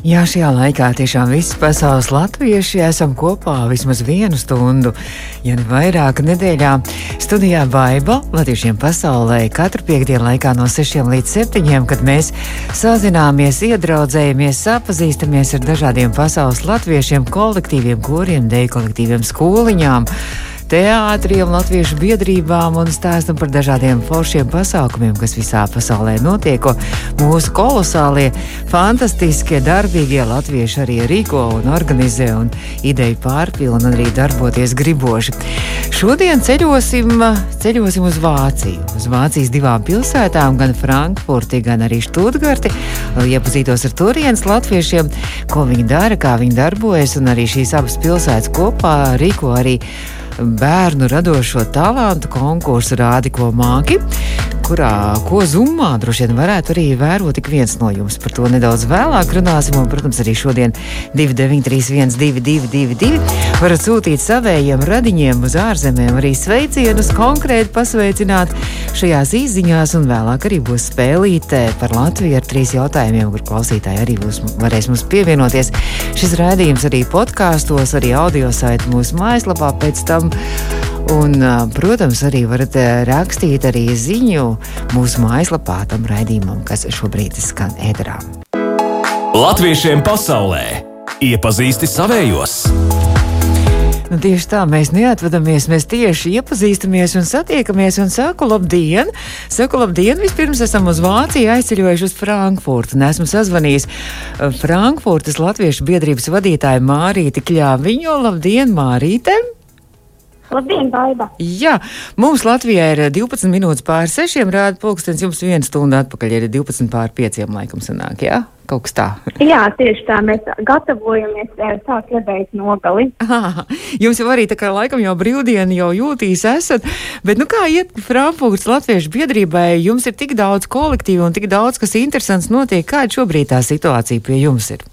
Jā, šajā laikā tiešām visi pasaules latvieši esam kopā vismaz vienu stundu, ja ne vairāk nedēļā. Studijā Baiba Latviešiem pasaulē katru piekdienu laikā no 6 līdz 7, kad mēs sazināmies, iedraudzējamies, sapazīstamies ar dažādiem pasaules latviešiem, kolektīviem, koriem, deju kolektīviem, skoliņām teātriem, latviešu biedrībām un stāstam par dažādiem foršiem pasākumiem, kas visā pasaulē notiek. Mūsu kolosālie, fantastiskie, darbīgie latvieši arī rīko un organizē un ideju pārpilna un arī darboties griboši. Šodien ceļosim, ceļosim uz Vāciju, uz Vācijas divām pilsētām, gan Frankfurti, gan arī Študgarti, lai iepazītos ar turienes latviešiem, ko viņi dara, kā viņi darbojas, un arī šīs abas pilsētas kopā rīko arī bērnu radošo talantu konkursu Rādi, ko māki, kurā, ko zumā droši vien varētu arī vērot ik viens no jums. Par to nedaudz vēlāk runāsim, un, protams, arī šodien 2931, 222, varat sūtīt savējiem radiņiem uz ārzemēm arī sveicienus, konkrēti pasveicināt šajās izziņās, un vēlāk arī būs spēlīte par Latviju ar trīs jautājumiem, kur klausītāji arī būs, varēs mums pievienoties. Šis rādījums arī podkāstos, arī audio saiti mūsu mājaslapā pēc tam Un, protams, arī varat rakstīt arī ziņu mūsu mājaslapā tam raidījumam, kas šobrīd skan ēterā. Latviešiem pasaulē iepazīsti savējos! Nu, tieši tā, mēs neatvadamies, mēs tieši iepazīstamies un satiekamies un saku labdien. Saku labdien, vispirms esam uz Vāciju aizceļojuši uz Frankfurtu un esmu sazvanījis Frankfurtas Latviešu biedrības vadītāju Mārīti Kļāviņo. Labdien, Mārīte! Labdien, Baiba! Jā, mums Latvijā ir 12 minūtes pār 6, rāda pulkstenis, jums viena stunda atpakaļ ir 12 pār 5 laikam sanāk, jā? Kaut kas tā. Jā, tieši tā, mēs gatavojamies sākt ledēt nogali. Aha, jums jau arī tā kā laikam jau brīvdiena jau jūtīs esat, bet nu kā iet Frankfurts Latviešu biedrībai, jums ir tik daudz kolektīvu un tik daudz, kas interesants notiek, kāda šobrīd tā situācija pie jums ir?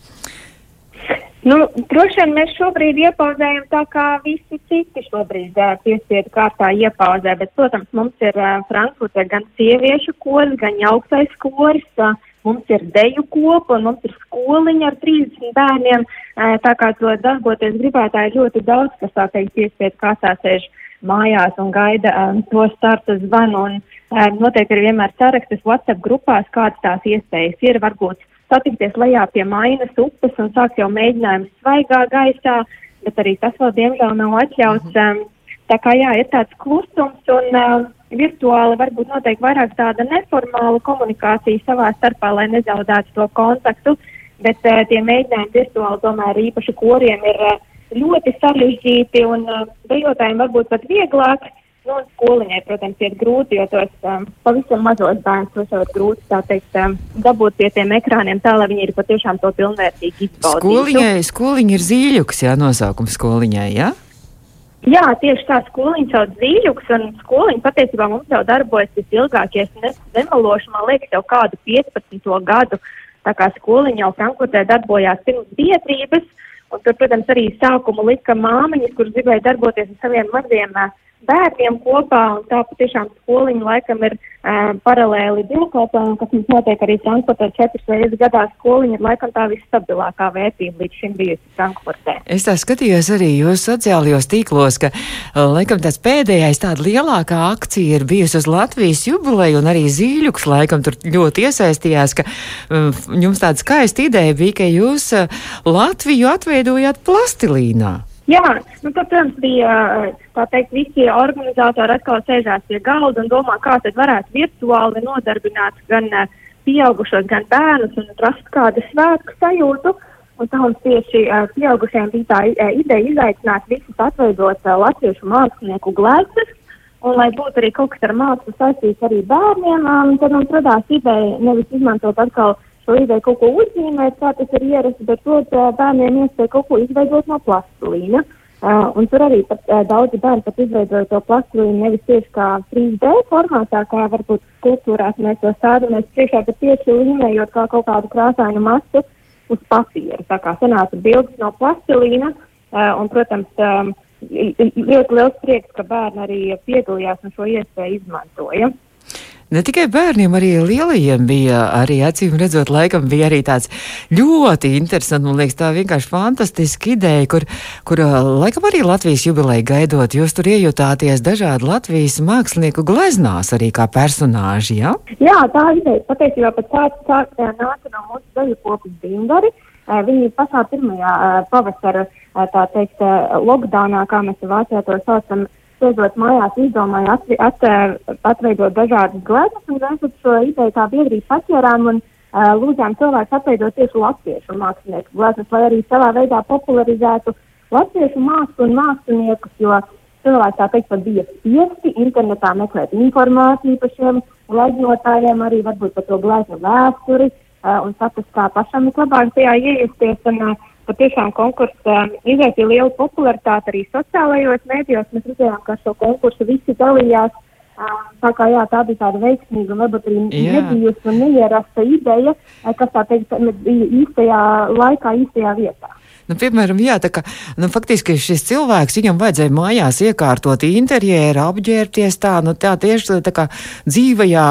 Nu, droši vien mēs šobrīd iepauzējam tā, kā visi citi šobrīd piespiedu kārtā iepauzē, bet, protams, mums ir uh, Frankfurtē gan sieviešu koris, gan augstais koris, uh, mums ir deju kopa un mums ir skoliņa ar 30 bērniem, uh, tā kā to darboties gribētāji ļoti daudz, kas tā teikt piespiedu kārtā sēž mājās un gaida um, to starta zvanu un um, notiek arī vienmēr sarakstas WhatsApp grupās, kādas tās iespējas ir. Varbūt satikties lejā pie mainas upes un sākt jau mēģinājumus svaigā gaisā, bet arī tas vēl diemžēl nav atļauts. Um, tā kā jā, ir tāds klusums un uh, virtuāli varbūt notiek vairāk tāda neformāla komunikācija savā starpā, lai nezaudētu to kontaktu, bet uh, tie mēģinājumi virtuāli tomēr īpaši koriem ir uh, ļoti sarežģīti un uh, dejotājiem varbūt pat vieglāk. Nu, skoliņai, protams, ir grūti, jo tos um, pavisam mazos bērnus tos jau ir grūti, tā teikt, um, dabūt pie tiem ekrāniem tā, lai viņi ir patiešām to pilnvērtīgi izbaudītu. Skoliņai, skoliņa ir zīļuks, jā, nosaukums skoliņai, jā? Jā, tieši tā skoliņa sauc zīļuks, un skoliņa patiesībā mums jau darbojas visilgāk, ja es ne, nemalošu, man liekas, jau kādu 15. gadu, tā kā skoliņa jau Frankfurtē darbojās pirms biedrības, un tur, protams, arī sākumu lika māmiņas, kuras gribēja darboties ar saviem maziem bērniem kopā, tā patiešām skoliņa laikam ir uh, paralēli dievkalpojumam, kas mums notiek arī Frankfurtē četras reizes gadā. Skoliņa ir laikam tā visstabilākā vērtība līdz šim bijusi Frankfurtē. Es tā skatījos arī jūsu sociālajos tīklos, ka laikam tāds pēdējais tāda lielākā akcija ir bijusi uz Latvijas jubileju, un arī Zīļuks laikam tur ļoti iesaistījās, ka um, jums tāda skaista ideja bija, ka jūs uh, Latviju atveidojāt plastilīnā. Jā, nu, tad, protams, bija tā teikt, visi organizatori atkal sēžās pie galda un domā, kā tad varētu virtuāli nodarbināt gan pieaugušos, gan bērnus un rast kādu svētku sajūtu. Un tā mums tieši pieaugušiem bija tā ideja izaicināt visus atveidot latviešu mākslinieku gleznas. Un, lai būtu arī kaut kas ar mākslu saistīts arī bērniem, tad mums radās ideja nevis izmantot atkal šo ideju kaut ko uzzīmēt, kā tas ir ierasts, bet dot uh, bērniem iespēju kaut ko izveidot no plastilīna. Uh, un tur arī pat, uh, daudzi bērni pat izveidoja to plastilīnu nevis tieši kā 3D formātā, kā varbūt kultūrās mēs to stādamies priekšā, bet tieši līmējot kā kaut kādu krāsainu masu uz papīra. Tā kā sanāca bildes no plastilīna. un, protams, um, ļoti liels prieks, ka bērni arī piedalījās un šo iespēju izmantoja. Ne tikai bērniem, arī lielajiem bija, arī acīm redzot, laikam bija arī tāds ļoti interesants, man liekas, tā vienkārši fantastiska ideja, kur, kur laikam arī Latvijas jubileja gaidot, jūs tur iejutāties dažādi Latvijas mākslinieku gleznās arī kā personāži, jā? Ja? Jā, tā ideja patiesībā pat tā, tā nāca no mūsu deju kopas Bindari. Viņi pašā pirmajā pavasara, tā teikt, lockdownā, kā mēs Vācijā to saucam, sēžot mājās, izdomāju at, at, atveidot dažādas gleznas, un mēs šo ideju kā biedrība paķērām un uh, lūdzām cilvēkus atveidot tieši latviešu mākslinieku gleznas, lai arī savā veidā popularizētu latviešu mākslu un māksliniekus, jo cilvēki tā teikt pat bija spiesti internetā meklēt informāciju par šiem gleznotājiem, arī varbūt par to gleznu vēsturi uh, un saprast, kā pašam ir labāk tajā iejusties. Un, uh, patiešām konkurss um, izraisīja lielu popularitāti arī sociālajos mēdījos. Mēs redzējām, ka šo konkursu visi dalījās. Tā kā jā, tā bija tāda veiksmīga un varbūt arī nebijusi un neierasta ideja, kas tā teikt, bija īstajā laikā, īstajā vietā. Nu, piemēram, jā, kā nu, faktiski šis cilvēks, viņam vajadzēja mājās iekārtot interjeru, apģērbties tā, nu tā tieši tā kā dzīvajā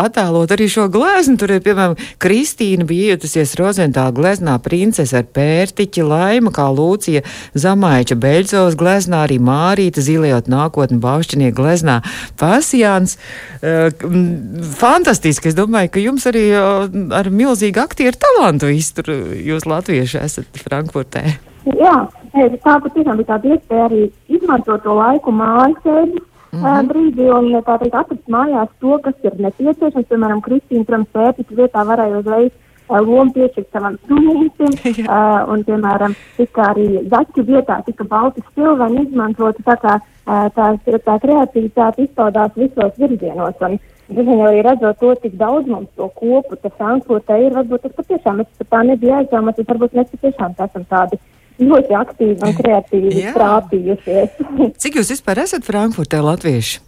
attēlot arī šo gleznu. Tur ir, piemēram, Kristīna bija iejutusies Rozentāla gleznā princese ar pērtiķi, laima, kā Lūcija Zamaiča Beļcovas gleznā, arī Mārīta zilējot nākotni Baušķinieku gleznā Pasjāns. Uh, fantastiski, es domāju, ka jums arī uh, ar milzīgu aktieru talantu iztur, jūs latvieši esat Frankfurt vērtē? Jā, tā patiešām bija tāda iespēja arī izmantot to laiku mājasēdi. Mm -hmm. brīdī un tā teikt, atrast mājās to, kas ir nepieciešams. Piemēram, Kristīna Trumsēpītas vietā varēja uzreiz lomu piešķirt savam sunītim, uh, un, piemēram, tika arī zaķu vietā tika balti stilveni izmantoti, tā kā uh, tā, tā kreativitāte izpaudās visos virzienos. Un, Zinu, arī redzot to, cik daudz mums to kopu, tas Frankfurtē ir, varbūt tas patiešām, es pat tā nebija aizdomāts, varbūt mēs patiešām esam tādi ļoti aktīvi un kreatīvi strāpījušies. cik jūs vispār esat Frankfurtē latvieši?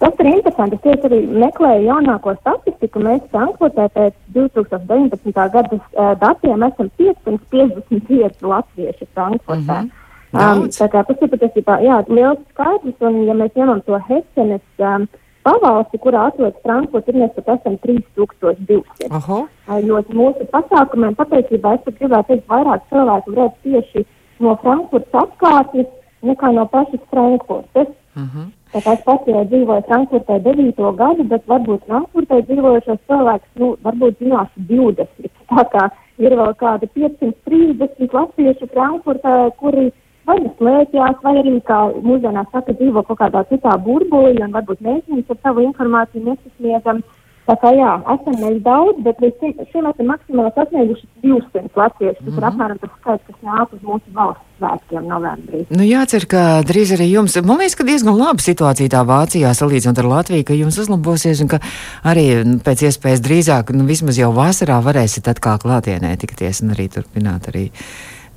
Tas ir interesanti. Es tieši arī meklēju jaunāko statistiku. Mēs Frankfurtē pēc 2019. gada uh, datiem esam 555 latvieši Frankfurtē. Mm -hmm. Um, tā kā tas ir patiesībā jā, liels skaitlis, un ja mēs ņemam to Hesenes um, pavalsti, kurā atrodas Frankfurta, ir mēs pat esam 3200. Aha. Jo mūsu pasākumiem patiesībā es gribētu teikt, vairāk cilvēku redz tieši no Frankfurtas apkārtnes nekā no pašas Frankfurtas. Uh -huh. Tā kā es pats jau dzīvoju Frankfurtē 9 gadu, bet varbūt Frankfurtē dzīvojušos cilvēkus, nu, varbūt zināšu 20. Tā kā ir vēl kādi 530 latviešu Frankfurtē, kuri vai nu slēpjas, vai arī, kā mūsdienās saka, dzīvo kaut kādā citā burbulī un varbūt mēs viņus ar savu informāciju nesasniedzam. Tā kā jā, esam mēs daudz, bet līdz šim, esam maksimāli sasnieguši 200 latviešu. Tas mm -hmm. ir mhm. apmēram tas skaits, kas nāk uz mūsu valsts svētkiem novembrī. Nu, jācer, ka drīz arī jums, man liekas, ka diezgan laba situācija tā Vācijā salīdzinot ar Latviju, ka jums uzlabosies un ka arī nu, pēc iespējas drīzāk, nu, vismaz jau vasarā varēsiet atkal klātienē tikties un arī turpināt arī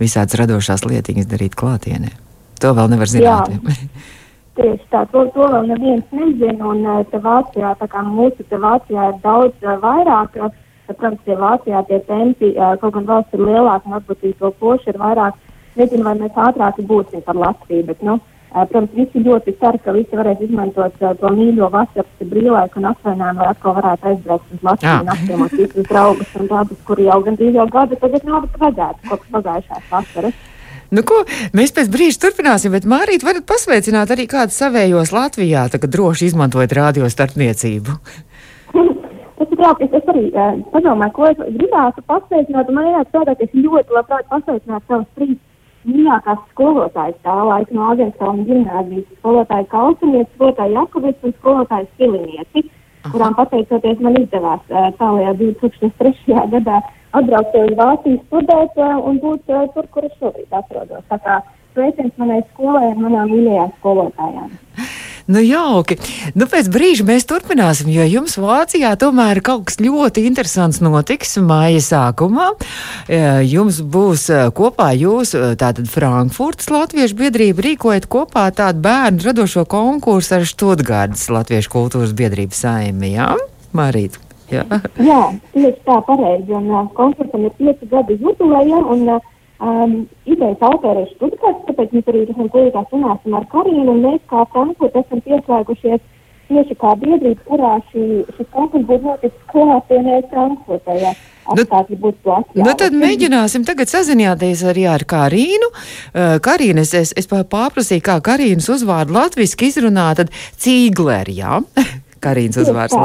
visādas radošās lietiņas darīt klātienē. To vēl nevar zināt. Tieši tā, to, to vēl neviens nezina, un eh, te Vācijā, tā kā mūsu te Vācijā ir daudz uh, vairāk, uh, protams, tie Vācijā tie tempi, uh, kaut gan valsts ir lielāka, un varbūt to poši ir vairāk, nezinu, vai mēs ātrāk būsim par Latviju, bet, nu, Protams, visi ļoti cer, ka visi varēs izmantot to mīļo vasaras brīvlaiku un atvainājumu, lai atkal varētu aizbraukt uz Latviju un apciemot visus draugus un tādus, kuri jau gandrīz jau gadu tagad nav redzēti kopš pagājušās vasaras. Nu, ko, mēs pēc brīža turpināsim, bet Mārīt, varat pasveicināt arī kādu savējos Latvijā, kā droši izmantojot radio starpniecību. Tas ir jauki. Es, arī uh, padomāju, ko es gribētu pasveicināt. Man liekas, ka es ļoti labprāt pasveicinātu savus trīs mīļākās skolotājas tā laika no Agenskalna ģimnāzijas skolotāja Kalsunieci, skolotāja Jakovits un skolotāja Silinieci, kurām pateicoties man izdevās tālajā 2003. gadā atbraukt uz Vāciju studēt un būt tur, kur es šobrīd atrodos. Sveiciens manai skolai un manām mīļajām skolotājām. Nu, jauki. Nu, pēc brīža mēs turpināsim, jo jums Vācijā tomēr kaut kas ļoti interesants notiks māja sākumā. E, jums būs e, kopā jūs, e, tātad Frankfurtas Latviešu biedrība, rīkojat kopā tādu bērnu radošo konkursu ar Študgārdas Latviešu kultūras biedrības saimi, jā? Marīt. Jā. jā, tieši tā pareizi. Un uh, konkursam ir pieci gadi jubileja, un uh, Um, idejas autori ir Stuttgarts, tāpēc mēs arī tūlītās runāsim ar Karinu, un mēs kā Frankfurt esam pieslēgušies tieši kā biedrība, kurā šī, šis konkurss būtu noticis klātienē Frankfurtē. Ja. Nu, nu tad mēģināsim tagad sazināties arī ar Karīnu. Uh, Karīna, es, es, es pārprasīju, kā Karīnas uzvārdu latviski izrunā, tad cīgleri, jā? Karīnas uzvārds.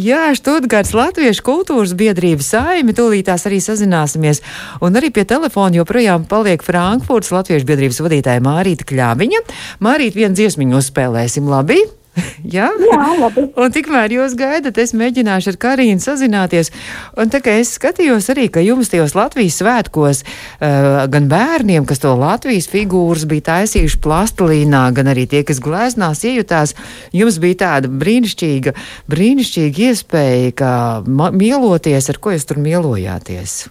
Jā, Študgārds Latviešu kultūras biedrības saimi, tūlīt tās arī sazināsimies. Un arī pie telefona joprojām paliek Frankfurts Latviešu biedrības vadītāja Mārīta Kļāviņa. Mārīta, vienu dziesmiņu uzspēlēsim, labi? Jā? Jā, labi. Un tikmēr jūs gaidat, es mēģināšu ar Karīnu sazināties. Un tā kā es skatījos arī, ka jums tajos Latvijas svētkos uh, gan bērniem, kas to Latvijas figūras bija taisījuši plastilīnā, gan arī tie, kas glēznās iejutās, jums bija tāda brīnišķīga, brīnišķīga iespēja, kā mieloties, ar ko jūs tur mielojāties.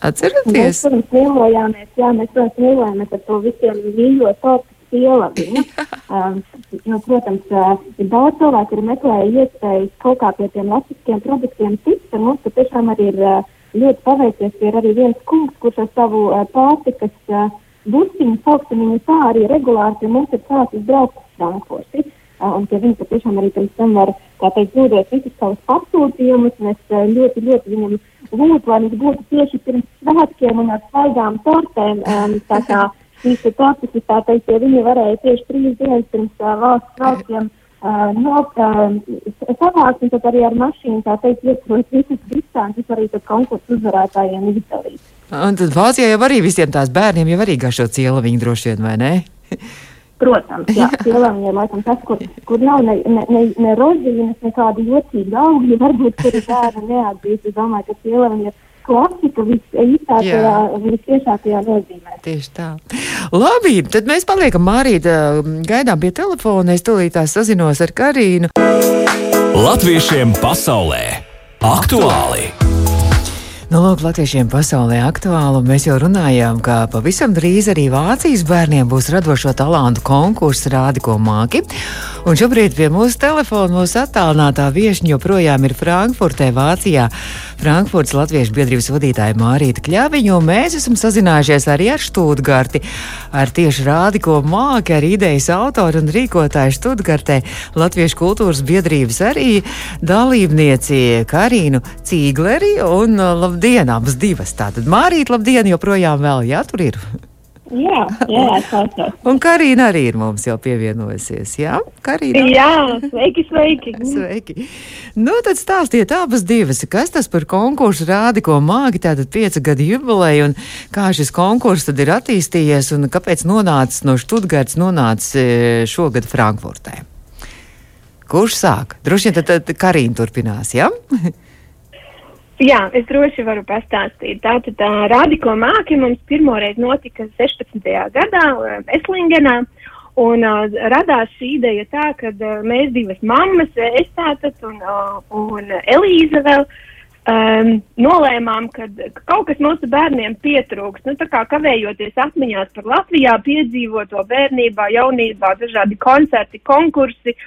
Atceraties? Mēs, protams, mīlējāmies, jā, mēs, protams, mīlējāmies ar to visiem mīļo tortu pielavina. Um, jo, protams, uh, ir daudz cilvēku, kuri meklēja iespējas kaut kā pie tiem latviskiem produktiem tikt. Mums patiešām arī ir uh, ļoti paveicies. Ir arī viens kungs, kurš ar savu uh, pārtikas uh, busiņu, sauksim viņu tā, arī regulāri pie mums ir sācis braukt uz Frankfurti. Uh, un pie viņa patiešām arī pirms tam var, tā teikt, dodot visus savus pasūtījumus. Mēs uh, ļoti, ļoti viņam lūdzu, lai viņš būtu tieši pirms svētkiem un ar svaigām tortēm. Um, tā kā šīs klasifikācijas, jo viņi varēja tieši trīs dienas pirms uh, valsts svētkiem uh, no, uh, savākt, un arī ar mašīnu, tā teikt, iesprot visas distances arī konkursu uzvarētājiem izdalīt. Un tad Vācijā jau arī visiem tās bērniem jau arī gašo ciela viņi droši vien, vai ne? Protams, jā, cilvēkiem ir laikam tas, kur, kur nav ne, ne, ne, ne rozīnes, nekādi jocīgi augļi, varbūt, kuri bērni neatzīst. Es domāju, ka cilvēkiem ir klasika visīsākajā, visiešākajā nozīmē. Tieši tā. Labi, tad mēs paliekam Mārīta, gaidām pie telefona, es tūlīt tās sazinos ar Karīnu. Latviešiem pasaulē aktuāli! Nu, lūk, latviešiem pasaulē aktuāli. Mēs jau runājām, ka pavisam drīz arī Vācijas bērniem būs radošo talantu konkurss Rādi, ko māki. Un šobrīd pie mūsu telefona mūsu attālinātā viešņa joprojām ir Frankfurtē, Vācijā. Frankfurtas Latviešu biedrības vadītāja Mārīta Kļaviņa, un mēs esam sazinājušies arī ar Štūtgarti, ar tieši Rādi, ko māki, ar idejas autoru un rīkotāju Štūtgartē, Latviešu kultūras biedrības arī dalībnieci Karīnu Cīgleri un labdien! Labdien, abas divas. Tātad Mārīt, labdien, joprojām vēl, jā, tur ir. Jā, jā, klausos. Un Karina arī ir mums jau pievienojusies, jā? Karina? Jā, sveiki, sveiki. sveiki. Nu, tad stāstiet abas divas, kas tas par konkursu rādi, ko māgi, tātad pieca gadu jubileja, un kā šis konkurss tad ir attīstījies, un kāpēc nonācis no Štutgārds nonācis e, šogad Frankfurtē? Kurš sāk? Droši vien tad, tad Karina turpinās, jā? Ja? Jā, es droši varu pastāstīt. Tātad tā Rādiko māki mums pirmoreiz notika 16. gadā Eslingenā. Un uh, radās šī ideja tā, ka uh, mēs divas mammas, es tātad un, uh, un Elīza vēl, um, nolēmām, ka kaut kas mūsu bērniem pietrūks. Nu, tā kā kavējoties atmiņās par Latvijā piedzīvoto bērnībā, jaunībā, dažādi koncerti, konkursi.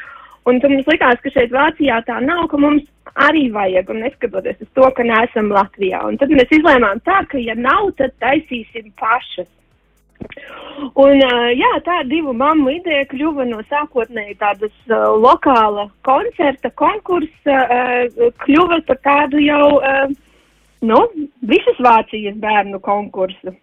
Un tad mums likās, ka šeit Vācijā tā nav, ka mums arī vajag, un neskatoties uz to, ka neesam Latvijā. Un tad mēs izlēmām tā, ka ja nav, tad taisīsim pašas. Un, jā, tā divu mammu ideja kļuva no sākotnēji tādas uh, lokāla koncerta konkursa, uh, kļuva par tādu jau, uh, nu, visas Vācijas bērnu konkursu.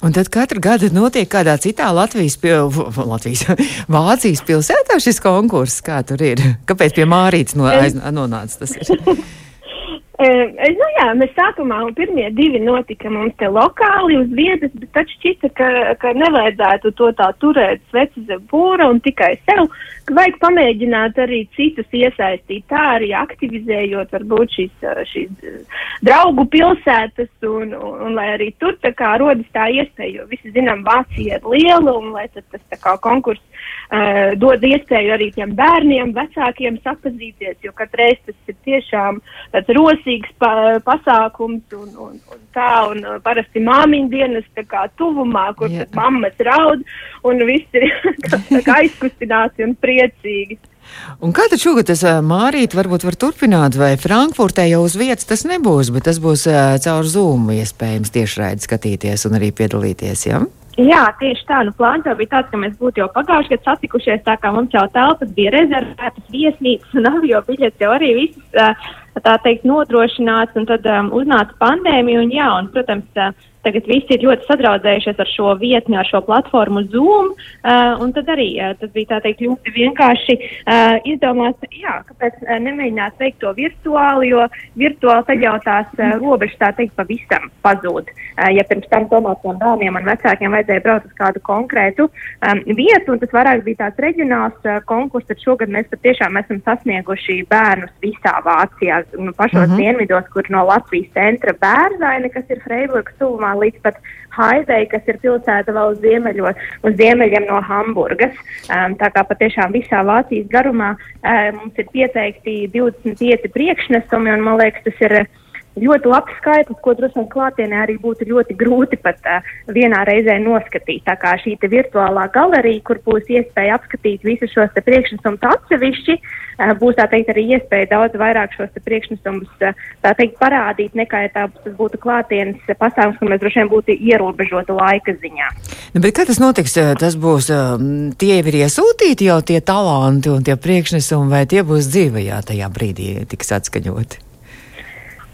Un tad katru gadu notiek kādā citā Latvijas, pil, Latvijas Vācijas pilsētā šis konkurss. Kā tur ir? Kāpēc pie Mārītes no, aiz, nonāca tas? Ir? Es, nu jā, mēs sākumā pirmie divi notika mums te lokāli uz vietas, bet tad šķita, ka, ka nevajadzētu to tā turēt sveci zem pūra un tikai sev, ka vajag pamēģināt arī citus iesaistīt, tā arī aktivizējot varbūt šīs, šīs draugu pilsētas un, un, un lai arī tur tā kā rodas tā iespēja, jo visi zinām, Vācija ir liela un lai tad tas tā kā konkurss uh, dod iespēju arī tiem bērniem, vecākiem sapazīties, jo katreiz tas ir tiešām tāds rosīgs pa, pasākums un, un, un tā, un uh, parasti māmiņu dienas tā kā tuvumā, kur yeah. mammas raud un viss ir aizkustināti un priecīgi. Un kā tad šogad tas Mārīt varbūt var turpināt, vai Frankfurtē jau uz vietas tas nebūs, bet tas būs caur Zoom iespējams tiešraidi skatīties un arī piedalīties, ja? Jā, tieši tā. Nu, plāns jau bija tāds, ka mēs būtu jau pagājušajā gadā satikušies, tā kā mums jau telpas bija rezervētas, viesnīcas un avio biļetes jau arī visas, tā teikt, nodrošināts, un tad um, uznāca pandēmija, un jā, un, protams, Tagad visi ir ļoti sadraudzējušies ar šo vietni, ar šo platformu Zoom. Uh, un tad arī uh, tas bija teikt, ļoti vienkārši uh, izdomāts, jā, kāpēc uh, nemēģināt veikt to virtuāli, jo virtuāli tad jau tās uh, robežas tā teikt pavisam pazūd. Uh, ja pirms tam tomēr tiem bērniem un vecākiem vajadzēja braukt uz kādu konkrētu um, vietu, un tas vairāk bija tāds reģionāls uh, konkurss, tad šogad mēs patiešām esam sasnieguši bērnus visā Vācijā, nu, pašos uh mhm. -huh. dienvidos, kur no Latvijas centra bērzaini, kas ir Freiburgas tuvumā līdz pat Haidei, kas ir pilsēta vēl uz, ziemeļos, uz ziemeļiem no Hamburgas. Um, tā kā patiešām visā Vācijas garumā um, mums ir pieteikti 25 priekšnesumi, un man liekas, tas ir ļoti labs skaitlis, ko droši vien klātienē arī būtu ļoti grūti pat uh, vienā reizē noskatīt. Tā kā šī virtuālā galerija, kur būs iespēja apskatīt visus šos priekšnesumus atsevišķi, uh, būs tā teikt arī iespēja daudz vairāk šos priekšnesumus uh, tā teikt parādīt, nekā ja tā, tas būtu klātienes pasākums, kur mēs droši vien būtu ierobežota laika ziņā. Nu, bet kā tas notiks? Tas būs, tie ir iesūtīti jau tie talanti un tie priekšnesumi, vai tie būs dzīvajā tajā brīdī tiks atskaņoti?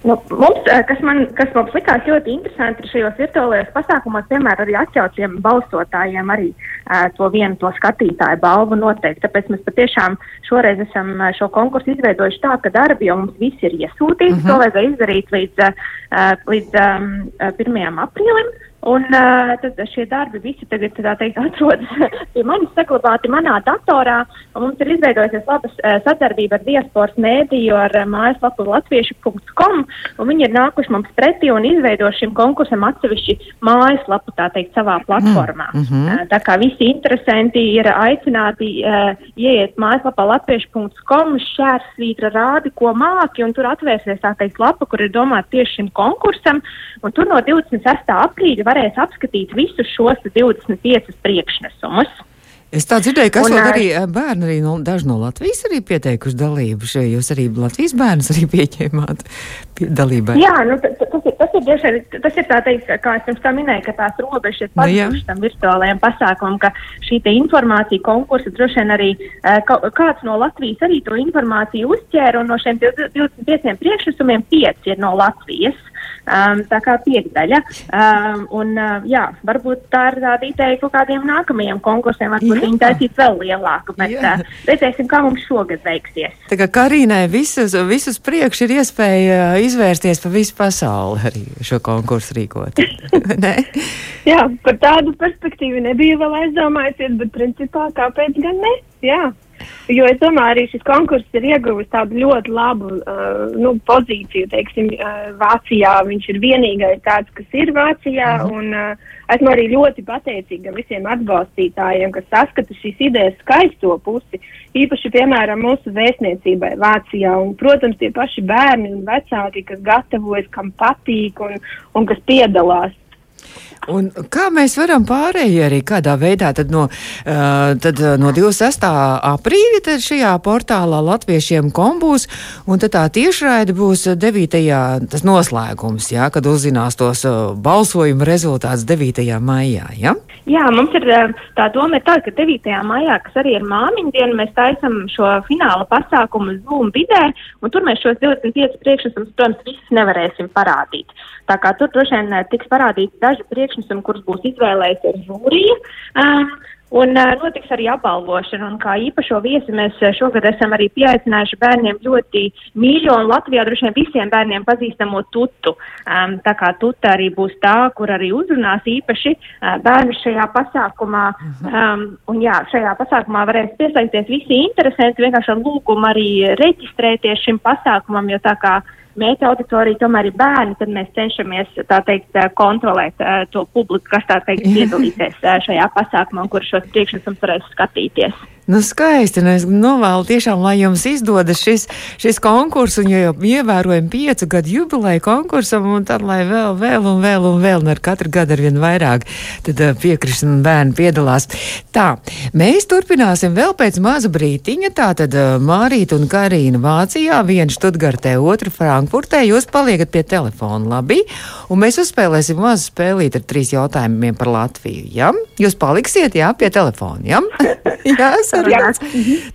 Nu, mums, eh, kas, man, kas mums likās ļoti interesanti, šajos virtuālajos pasākumos vienmēr arī atļaut šiem balsotājiem arī uh, to vienu to skatītāju balvu noteikti. Tāpēc mēs patiešām šoreiz esam eh, šo konkursu izveidojuši tā, ka darbi jau mums visi ir iesūtīti. Uh -huh. To vajadzēja izdarīt līdz, uh, līdz um, 1. aprīlim. Un uh, tad šie darbi visi tagad teikt, atrodas pie manis saglabāti manā datorā. Mums ir izveidojusies laba uh, sadarbība ar diasporas mēdīju, ar uh, mājaslapu latviešu.com. Viņi ir nākuši mums pretī un izveidojuši šim konkursam atsevišķi mājaslapu teikt, savā platformā. Mm -hmm. uh, tā kā visi interesanti ir aicināti uh, ieiet mājaslapā latviešu.com, šķērsvītra rādi, ko māki, un tur atvērsies tā teikt lapa, kur ir domāta tieši šim konkursam. Un tur no 26. aprīļa varēs apskatīt visus šos 25 priekšnesumus. Es tā dzirdēju, ka esat arī bērni, arī no, daži no Latvijas arī pieteikuši dalību. Šeit jūs arī Latvijas bērnus arī pieņēmāt pie dalībai. Jā, nu, tas, tas ir, tas ir, bieži, tas ir tā teikt, kā es pirms tam minēju, ka tās robežas ir nu pazudušas nu, tam virtuālajiem pasākumam, ka šī te informācija konkursa droši vien arī ka, kāds no Latvijas arī to informāciju uzķēra, un no šiem 25 priekšnesumiem 5 ir no Latvijas. Um, tā kā piekdaļa. Um, un, uh, jā, varbūt tā ir tāda ideja kaut kādiem nākamajiem konkursiem, varbūt viņi taisīs vēl lielāku, bet jā. uh, redzēsim, kā mums šogad veiksies. Tā kā Karīnai visus, visus priekš ir iespēja izvērsties pa visu pasauli arī šo konkursu rīkot. jā, par tādu perspektīvu nebija vēl aizdomājusies, bet principā kāpēc gan ne? Jā. Jo es domāju, arī šis konkurss ir ieguvis tādu ļoti labu uh, nu, pozīciju, teiksim, uh, Vācijā. Viņš ir vienīgais tāds, kas ir Vācijā, -huh. un uh, esmu arī ļoti pateicīga visiem atbalstītājiem, kas saskata šīs idejas skaisto pusi, īpaši, piemēram, mūsu vēstniecībai Vācijā, un, protams, tie paši bērni un vecāki, kas gatavojas, kam patīk un, un kas piedalās. Un kā mēs varam pārējie arī kādā veidā tad no, uh, tad no 26. aprīļa tad šajā portālā latviešiem kombūs, un tad tā tiešraida būs 9. tas noslēgums, jā, kad uzzinās tos uh, balsojuma rezultāts 9. maijā, jā? Jā, mums ir tā doma ir tā, ka 9. maijā, kas arī ir māmiņu diena, mēs taisam šo fināla pasākumu Zoom vidē, un tur mēs šos 25 priekšnesumus, protams, visus nevarēsim parādīt. Tā kā tur droši vien tiks parādīti daži priekšnesumi, kurus būs izvēlējusies žūrija. Uh, Un uh, notiks arī apbalvošana, un kā īpašo viesi mēs šogad esam arī pieaicinājuši bērniem ļoti mīļo un Latvijā droši vien visiem bērniem pazīstamo tutu. Um, tā kā tuta arī būs tā, kur arī uzrunās īpaši uh, bērnu šajā pasākumā. Um, un jā, šajā pasākumā varēs piesaisties visi interesanti, vienkārši ar lūgumu arī reģistrēties šim pasākumam, jo tā kā mērķa auditorija tomēr ir bērni, tad mēs cenšamies teikt kontrolēt uh, to publiku, kas tā teikt piedalīsies uh, šajā pasākumā un kur šos priekšnesumus varēs skatīties. Nu, skaisti. Nu, es novēlu tiešām, lai jums izdodas šis, šis konkurss, un jau ievērojam piecu gadu jubileju konkursam, un tad, lai vēl, vēl un vēl un vēl, un ar katru gadu ar vien vairāk, tad uh, piekrišana bērni piedalās. Tā, mēs turpināsim vēl pēc maza brītiņa. Tā tad uh, Mārīta un Karīna Vācijā, viena Študgartē, otra Frankfurtē. Jūs paliekat pie telefona, labi? Un mēs uzspēlēsim mazu spēlīt ar trīs jautājumiem par Latviju. Ja? Jūs paliksiet, jā, pie telefona, ja? jā, sarunāts.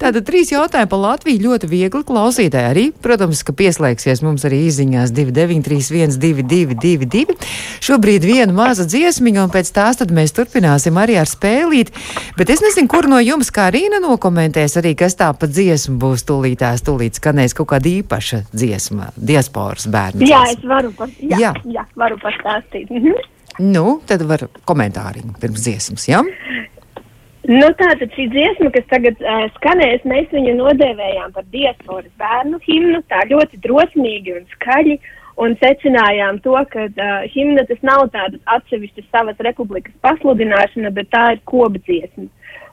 Tātad trīs jautājumi par Latviju ļoti viegli klausītāji arī. Protams, ka pieslēgsies mums arī izziņās 2931 2222. Šobrīd viena maza dziesmiņa, un pēc tās tad mēs turpināsim arī ar spēlīt. Bet es nezinu, kur no jums kā Rīna nokomentēs arī, kas tā pa dziesmu būs tūlītās, tūlīt skanēs kaut kāda īpaša dziesma, diasporas bērnu. Jā, es varu, pat, jā, jā. Jā, varu pastāstīt. Mhm. Nu, tad var komentāriņu pirms dziesmas, jā? Ja? Nu, tātad šī dziesma, kas tagad uh, skanēs, mēs viņu nodēvējām par diasporas bērnu himnu, tā ļoti drosmīgi un skaļi, un secinājām to, ka uh, himna tas nav tādas atsevišķas savas republikas pasludināšana, bet tā ir kopdziesma.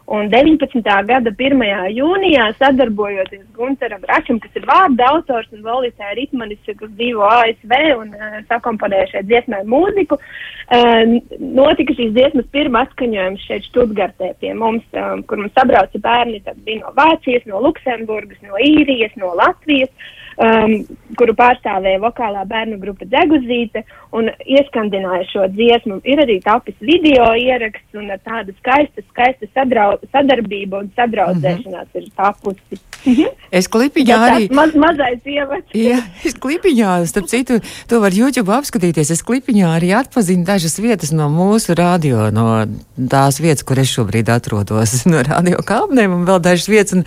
Un 19. gada 1. jūnijā, sadarbojoties Gunteram Račam, kas ir vārda autors un Volitē Ritmanis, kas dzīvo ASV un uh, sakomponēja šeit dziesmai mūziku, uh, notika šīs dziesmas pirmā atskaņojums šeit Štutgartē pie mums, um, kur mums sabrauca bērni, tad bija no Vācijas, no Luksemburgas, no Īrijas, no Latvijas. Uh, um, kuru pārstāvēja vokālā bērnu grupa Dzeguzīte, un ieskandināja šo dziesmu. Ir arī tapis video ieraksts, un tāda skaista, skaista sadrau, sadarbība un sadraudzēšanās mm -hmm. ir tapusi. Mm -hmm. Es klipiņā ja arī. Maz, mazais ievads. Jā, es klipiņā, starp citu, to var YouTube apskatīties. Es klipiņā arī atpazinu dažas vietas no mūsu radio, no tās vietas, kur es šobrīd atrodos, no radio kāpnēm un vēl dažas vietas. Un,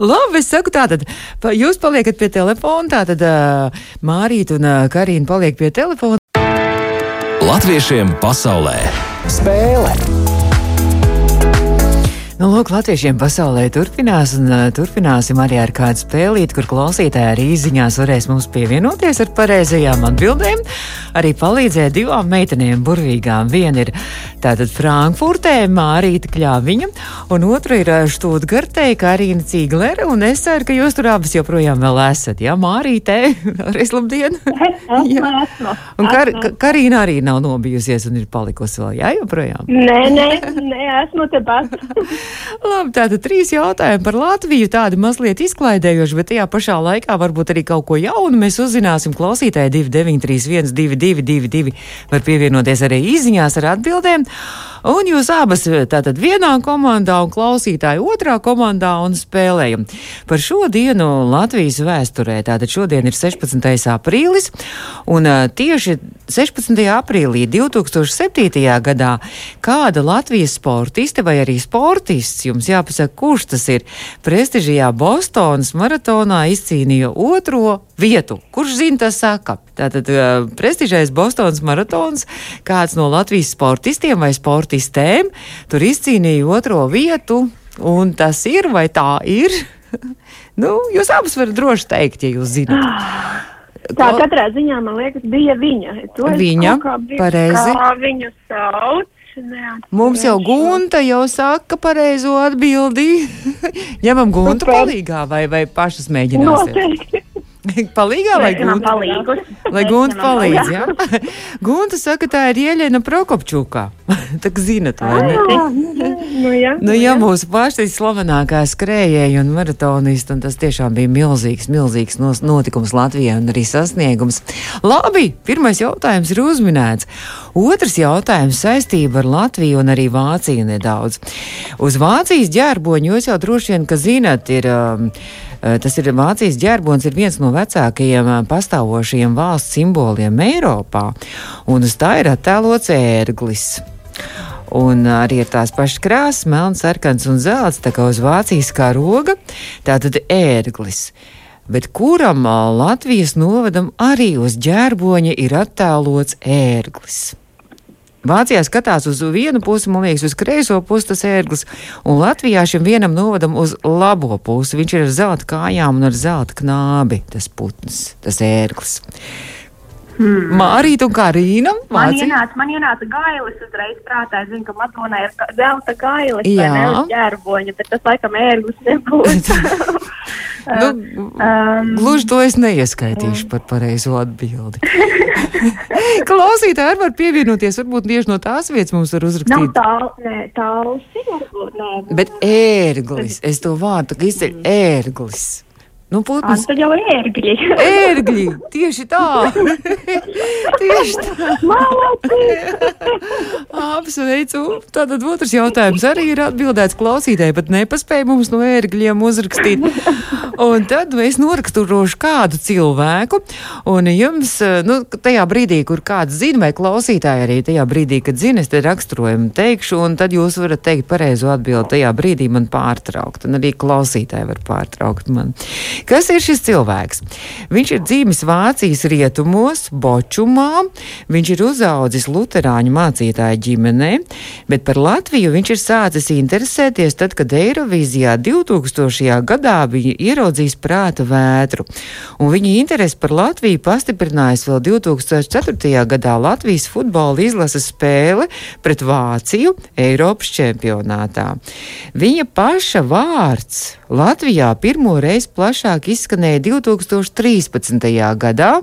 labi, es saku tā, tad pa, jūs paliekat pie telefona telefonu. Tātad uh, Mārīta un uh, Karina paliek pie telefona. Latviešiem pasaulē spēle! Nu, lūk, latviešiem pasaulē turpinās, un uh, turpināsim arī ar kādu spēlīti, kur klausītāji arī izziņās varēs mums pievienoties ar pareizajām atbildēm. Arī palīdzēja divām meitenēm burvīgām. Viena ir tātad Frankfurtē, Mārīta Kļāviņa, un otra ir Štūtgartē, Karina Cīglere, un es ceru, ka jūs tur abas joprojām vēl esat. Jā, Mārītē, arī labdien! jā. Un Kar Karina arī nav nobijusies un ir palikusi vēl, jā, joprojām? Nē, nē, nē esmu te pat. Labi, tātad trīs jautājumi par Latviju, tādi mazliet izklaidējoši, bet tajā pašā laikā varbūt arī kaut ko jaunu mēs uzzināsim. Klausītāji 2931, 222, var pievienoties arī izziņās ar atbildēm. Un jūs abas tātad vienā komandā un klausītāji otrā komandā un spēlējam. Par šo dienu Latvijas vēsturē, tātad šodien ir 16. aprīlis, un tieši 16. aprīlī 2007. gadā kāda Latvijas sportiste vai arī sportists, jums jāpasaka, kurš tas ir, prestižajā Bostonas maratonā izcīnīja otro vietu. Kurš zina, tas saka? Tātad uh, prestižais Bostonas maratons, kāds no Latvijas sportistiem vai sportistēm tur izcīnīja otro vietu, un tas ir vai tā ir? nu, jūs abas varat droši teikt, ja jūs zināt. Tā katrā ziņā, man liekas, bija viņa. To viņa, pareizi. Kā viņu sauc? Mums jau Gunta jau saka pareizo atbildi. Ņemam Guntu palīgā vai, vai pašas mēģināsim? Noteikti. Palīgā vai Gunta? Lai Gunta palīdz, jā? Gunta saka, tā ir Ieļena Prokopčukā. tā kā zinat, vai ne? Nu jā. Nu jā, mūsu pašai slavenākā skrējēja un maratonista, un tas tiešām bija milzīgs, milzīgs notikums Latvijā un arī sasniegums. Labi, pirmais jautājums ir uzminēts. Otrs jautājums saistība ar Latviju un arī Vāciju nedaudz. Uz Vācijas ģērboņu jūs jau droši vien, ka zinat, ir. Um, tas ir Vācijas ģerbons, ir viens no vecākajiem eh, pastāvošajiem valsts simboliem Eiropā, un uz tā ir attēlots ērglis. Un arī ir tās pašas krāsas, melns, sarkans un zelts, tā kā uz Vācijas karoga, tātad ērglis. Bet kuram eh, Latvijas novadam arī uz ģērboņa ir attēlots ērglis? Vācijā skatās uz vienu pusi, man liekas, uz kreiso pusi tas ērglis, un Latvijā šim vienam novadam uz labo pusi. Viņš ir ar zelta kājām un ar zelta knābi, tas putns, tas ērglis. Hmm. Mārīta un Karīna. Man ienāca, man ienāca gailis uzreiz prātā. Es zinu, ka Madonai ir zelta gailis, Jā. vai ne, ģērboņa, bet tas laikam ērglis nebūs. nu, um, gluži to es neieskaitīšu um, par pareizo atbildi. Klausītāji var pievienoties, varbūt tieši no tās vietas mums var uzrakstīt. Nav tālu, nē, tālu, varbūt, nē. Bet ērglis, es to vārdu izceļu, ērglis. Nu, putns. Tad jau ir ērgļi. ērgļi, tieši tā. tieši tā. Apsveicu. Tātad otrs jautājums arī ir atbildēts klausītāji, bet nepaspēja mums no ērgļiem uzrakstīt. Un tad es noraksturošu kādu cilvēku, un jums, nu, tajā brīdī, kur kāds zina, vai klausītāji arī tajā brīdī, kad zina, es te raksturojumu teikšu, un tad jūs varat teikt pareizo atbildi tajā brīdī man pārtraukt, un arī klausītāji var pārtraukt man. Kas ir šis cilvēks? Viņš ir dzīvis Vācijas rietumos, Bočumā, viņš ir uzaudzis Lutāņu mācītāju ģimenē, bet par Latviju viņš ir sācis interesēties tad, kad Eirovīzijā 2000. gadā bija ieraudzījis prāta vētru, un viņa interesi par Latviju pastiprinājās vēl 2004. gadā Latvijas futbola izlases spēle pret Vāciju Eiropas čempionātā. Viņa paša vārds Latvijā pirmo reizi plašāk izskanēja 2013. gadā.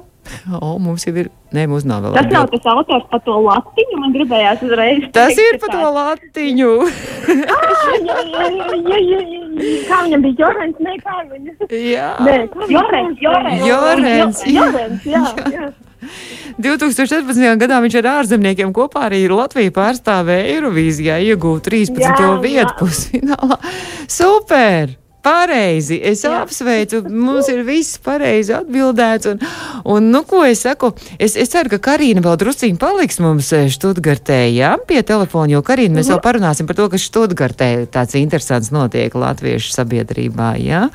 O, mums jau ir. Nē, mums nav vēl. Tas nav tas autors par to latiņu. Man gribējās uzreiz. Tas ir par to latiņu. ah. Kā viņam bija Jorens? Nē, kā viņam. Jā. Nē, Jorens. Jorens. Jorens, jā, jā. 2014. gadā viņš ar ārzemniekiem kopā arī Latviju pārstāvēja Eirovīzijā, iegūta 13. Jā, vietu pusfinālā. Super! Pareizi, es Jā. apsveicu, mums ir viss pareizi atbildēts. Un, un, nu, ko es saku, es, es ceru, ka Karina vēl drusciņi paliks mums eh, Študgartē, jā, pie telefona, jo Karina mēs jau mhm. parunāsim par to, ka Študgartē tāds interesants notiek latviešu sabiedrībā, jā.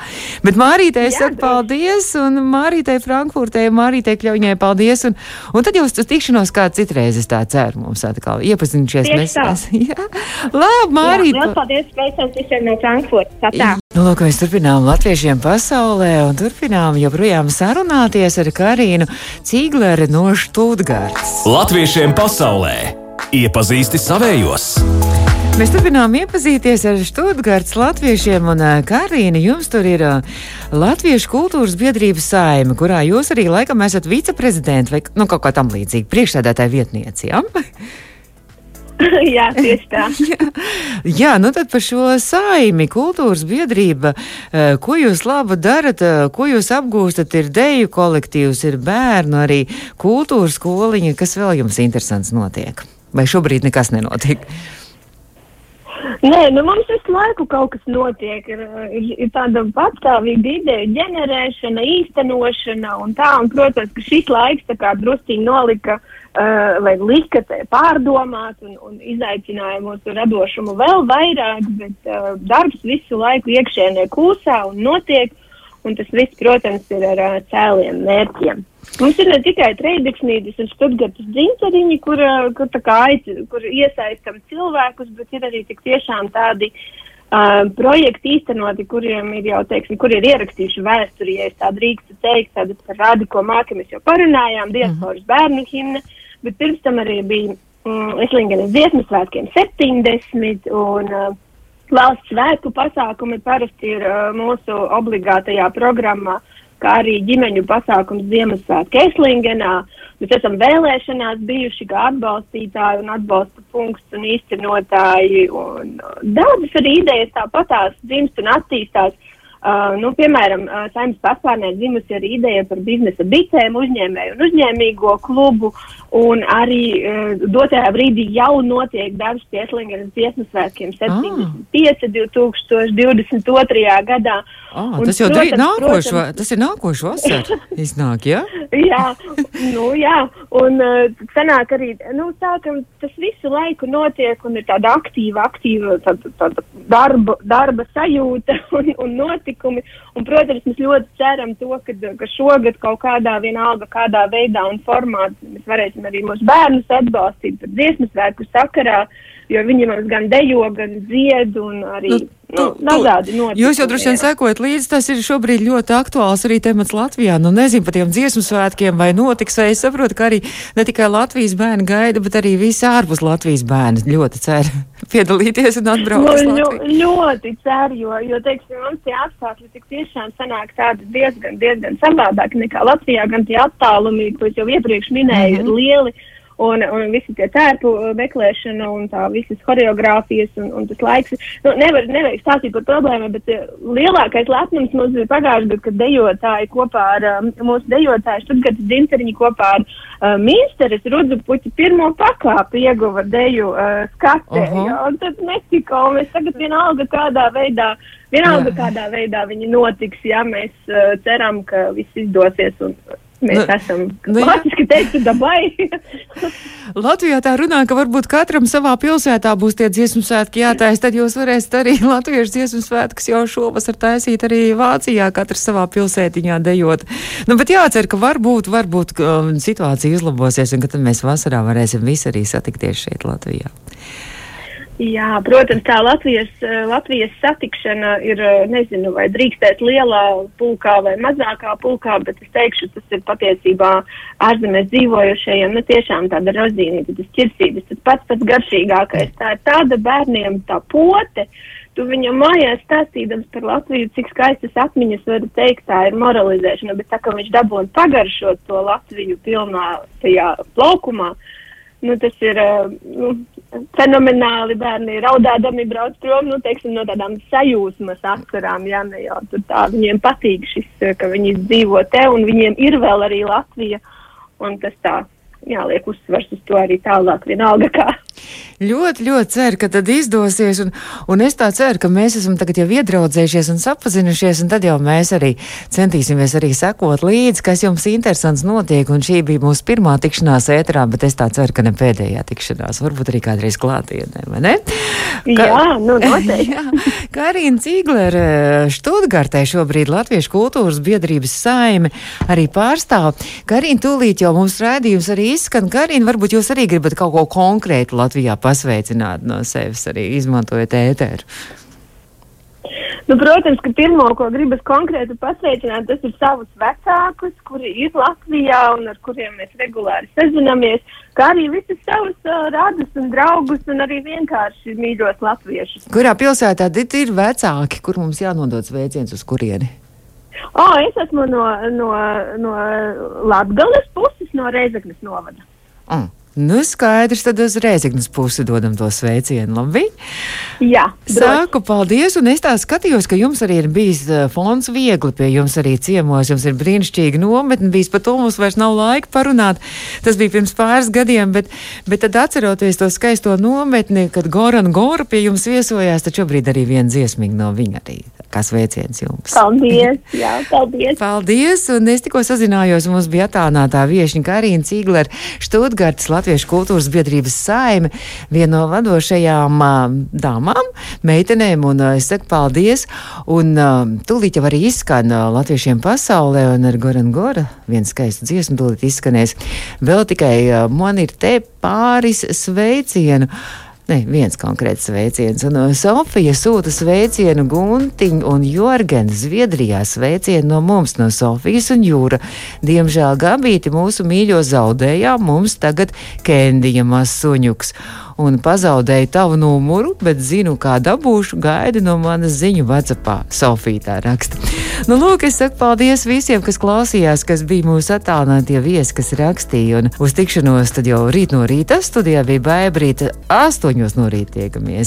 Bet Mārītē es saku paldies, un Mārītē Frankfurtē, Mārītē Kļauņai paldies, un, un tad jūs uz tikšanos kā citreiz, es tā ceru, mums atkal iepazinušies. Mēs, mēs, jā. Labi, Mārīte. Jā, paldies, sveicams visiem no Frankfurtas. Nu, lūk, mēs turpinām latviešiem pasaulē un turpinām joprojām sarunāties ar Karīnu Cīgleri no Štūtgārdas. Latviešiem pasaulē iepazīsti savējos! Mēs turpinām iepazīties ar Stūrgārdas latviešiem, un Karīna, jums tur ir Latviešu kultūras biedrības saime, kurā jūs arī laikam esat viceprezidents vai nu, kaut kā tam līdzīga priekšsēdētāja vietniece. Ja? Jā, tieši tā. jā. jā, nu tad par šo saimi, kultūras biedrība, eh, ko jūs labu darat, eh, ko jūs apgūstat, ir deju kolektīvs, ir bērnu arī kultūras skoliņa, kas vēl jums interesants notiek? Vai šobrīd nekas nenotiek? Nē, nu mums visu laiku kaut kas notiek. Ir, ir, tāda patstāvīga ideja ģenerēšana, īstenošana un tā. Un, protams, ka šis laiks tā kā drusciņi nolika uh, uh, vai lika pārdomāt un, un izaicināja mūsu radošumu vēl vairāk, bet uh, darbs visu laiku iekšēnē kūsā un notiek, un tas viss, protams, ir ar uh, cēliem mērķiem. Mums ir ne tikai trījusdesmitīs un stūrgatas dzinceriņi, kur, uh, kur, aic, kur iesaistam cilvēkus, bet ir arī tik tiešām tādi uh, projekti īstenoti, kuriem ir jau, teiksim, kur ir ierakstījuši vēsturi, ja es tā drīkstu teikt, tādas par rādi, ko māki mēs jau parunājām, diasporas mm -hmm. bērnu himna. Bet pirms tam arī bija mm, Eslingenes dziesmu svētkiem 70 un uh, valsts svētku pasākumi parasti ir uh, mūsu obligātajā programmā, kā arī ģimeņu pasākums Ziemassvētku Eslingenā. Mēs esam vēlēšanās bijuši kā atbalstītāji un atbalsta punkts un īstenotāji. Un, uh, daudzas arī idejas tāpatās dzimst un attīstās. Uh, nu, piemēram, uh, saimnes paspārnē dzimusi arī ideja par biznesa bicēm, uzņēmēju un uzņēmīgo klubu, un arī uh, dotajā brīdī jau notiek darbs pie Eslingeras dziesmu svētkiem 75. Ah. 2022. gadā. Ah, tas jau protams, nākošu, protams, tas ir nākošais vasarā. Iznāk, ja? jā, nu jā, un uh, sanāk arī, nu tā, ka tas visu laiku notiek un ir tāda aktīva, aktīva tāda, tāda darba, darba sajūta un, un notikuma notikumi. Un, protams, mēs ļoti ceram to, ka, ka šogad kaut kādā vienalga, kādā veidā un formā mēs varēsim arī mūsu bērnus atbalstīt par dziesmu svētku sakarā, jo viņi mums gan dejo, gan dzied un arī. Nu, Nu, dažādi notikumi. Jūs jau droši vien sekojat līdzi, tas ir šobrīd ļoti aktuāls arī temats Latvijā. Nu, nezinu par tiem dziesmu svētkiem vai notiks, vai es saprotu, ka arī ne tikai Latvijas bērni gaida, bet arī visi ārpus Latvijas bērni ļoti cer piedalīties un atbraukt. Nu, ļo, ļoti ceru, jo, jo, teiksim, mums tie apstākļi tik tiešām sanāk tādi diezgan, diezgan savādāk nekā Latvijā, gan tie attālumi, ko jau iepriekš minēju, mm -hmm. ir lieli un, un visi tie tērpu uh, meklēšana un tā visas choreogrāfijas un, un tas laiks. Nu, nevar, nevar stāstīt par problēmu, bet uh, lielākais lepnums mums bija pagājušajā gadā, kad dejotāji kopā ar um, mūsu dejotāju Štutgartas dzinceriņu kopā ar uh, Minsteres Rudzu puķi pirmo pakāpi ieguva deju uh, skatē. Uh -huh. ja, un tad Meksikā, un mēs tagad vienalga kādā veidā. Vienalga, Jā. kādā veidā viņi notiks, ja mēs uh, ceram, ka viss izdosies un Mēs nu, esam nu, klasiski teicu dabai. Latvijā tā runā, ka varbūt katram savā pilsētā būs tie dziesmu svētki jātais, tad jūs varēsiet arī latviešu dziesmu svētkus jau šovasar taisīt arī Vācijā, katrs savā pilsētiņā dejot. Nu, bet jācer, ka varbūt, varbūt um, situācija uzlabosies un ka tad mēs vasarā varēsim visi arī satikties šeit Latvijā. Jā, protams, tā Latvijas, eh, Latvijas satikšana ir, eh, nezinu, vai drīkstēt lielā pulkā vai mazākā pulkā, bet es teikšu, tas ir patiesībā ārzemēs dzīvojušajiem, nu tiešām tāda rozīnīta, tas ķirsības, tas pats pats garšīgākais. Tā ir tāda bērniem tā pote, tu viņam mājās stāstīdams par Latviju, cik skaistas atmiņas var teikt, tā ir moralizēšana, bet tā, ka viņš dabūna pagaršot to Latviju pilnā tajā laukumā, nu tas ir, eh, nu, fenomenāli bērni raudādami brauc prom, nu, teiksim, no tādām sajūsmas asarām, jā, ne tur tā, viņiem patīk šis, ka viņi dzīvo te, un viņiem ir vēl arī Latvija, un tas tā, jāliek uzsvars uz to arī tālāk, vienalga kā. Ļoti, ļoti ceru, ka tad izdosies, un, un es tā ceru, ka mēs esam tagad jau iedraudzējušies un sapazinušies, un tad jau mēs arī centīsimies arī sekot līdzi, kas jums interesants notiek, un šī bija mūsu pirmā tikšanās ēterā, bet es tā ceru, ka ne pēdējā tikšanās, varbūt arī kādreiz klātienē, vai ne? Ka, jā, nu noteikti. jā, Karina Cīglere Študgartē šobrīd Latviešu kultūras biedrības saime arī pārstāv. Karina, tūlīt jau mums rādījums arī izskan. Karina, varbūt jūs arī gribat kaut ko konkrētu Latvijā pasveicināt no sevis, arī izmantojot ēteru? Nu, protams, ka pirmo, ko gribas konkrēti pasveicināt, tas ir savus vecākus, kuri ir Latvijā un ar kuriem mēs regulāri sazināmies, kā arī visus savus uh, radus un draugus un arī vienkārši mīļos latviešus. Kurā pilsētā ir vecāki, kur mums jānodod sveiciens uz kurieni? O, oh, es esmu no, no, no Latgales puses, no Reizeknas novada. Mm. Nu, skaidrs, tad uz Rēzaknes pusi dodam to sveicienu. Labi? Jā. Sāku, paldies, un es tā skatījos, ka jums arī ir bijis uh, fonds viegli pie jums arī ciemos. Jums ir brīnišķīga nometne, bijis par to mums vairs nav laika parunāt. Tas bija pirms pāris gadiem, bet, bet tad atceroties to skaisto nometni, kad Goran Gora pie jums viesojās, tad šobrīd arī viena dziesmīga no viņa arī. Kā sveiciens jums. Paldies, jā, paldies. paldies, un es tikko sazinājos, mums bija attālinātā viešņa Karīna Cīgler, Štutgartas Latvijas. Latviešu kultūras biedrības saime, viena no vadošajām dāmām, meitenēm, un es saku paldies. Un tūlīt jau arī izskan latviešiem pasaulē, un ar Goran Gora viens skaists dziesmu tūlīt izskanēs. Vēl tikai man ir te pāris sveicienu. Ne, viens konkrēts sveiciens. Un uh, Sofija sūta sveicienu Guntiņu un Jorgenu Zviedrijā sveicienu no mums, no Sofijas un Jūra. Diemžēl Gabīti mūsu mīļo zaudējām, mums tagad Kendija mazsuņuks un pazaudēju tavu numuru, bet zinu, kā dabūšu, gaidi no manas ziņu vecapā. Sofija tā raksta. Nu, lūk, es saku paldies visiem, kas klausījās, kas bija mūsu attālinātie viesi, kas rakstīja. Un uz tikšanos tad jau rīt no rīta studijā bija baibrīta, astoņos no rīta tiekamies.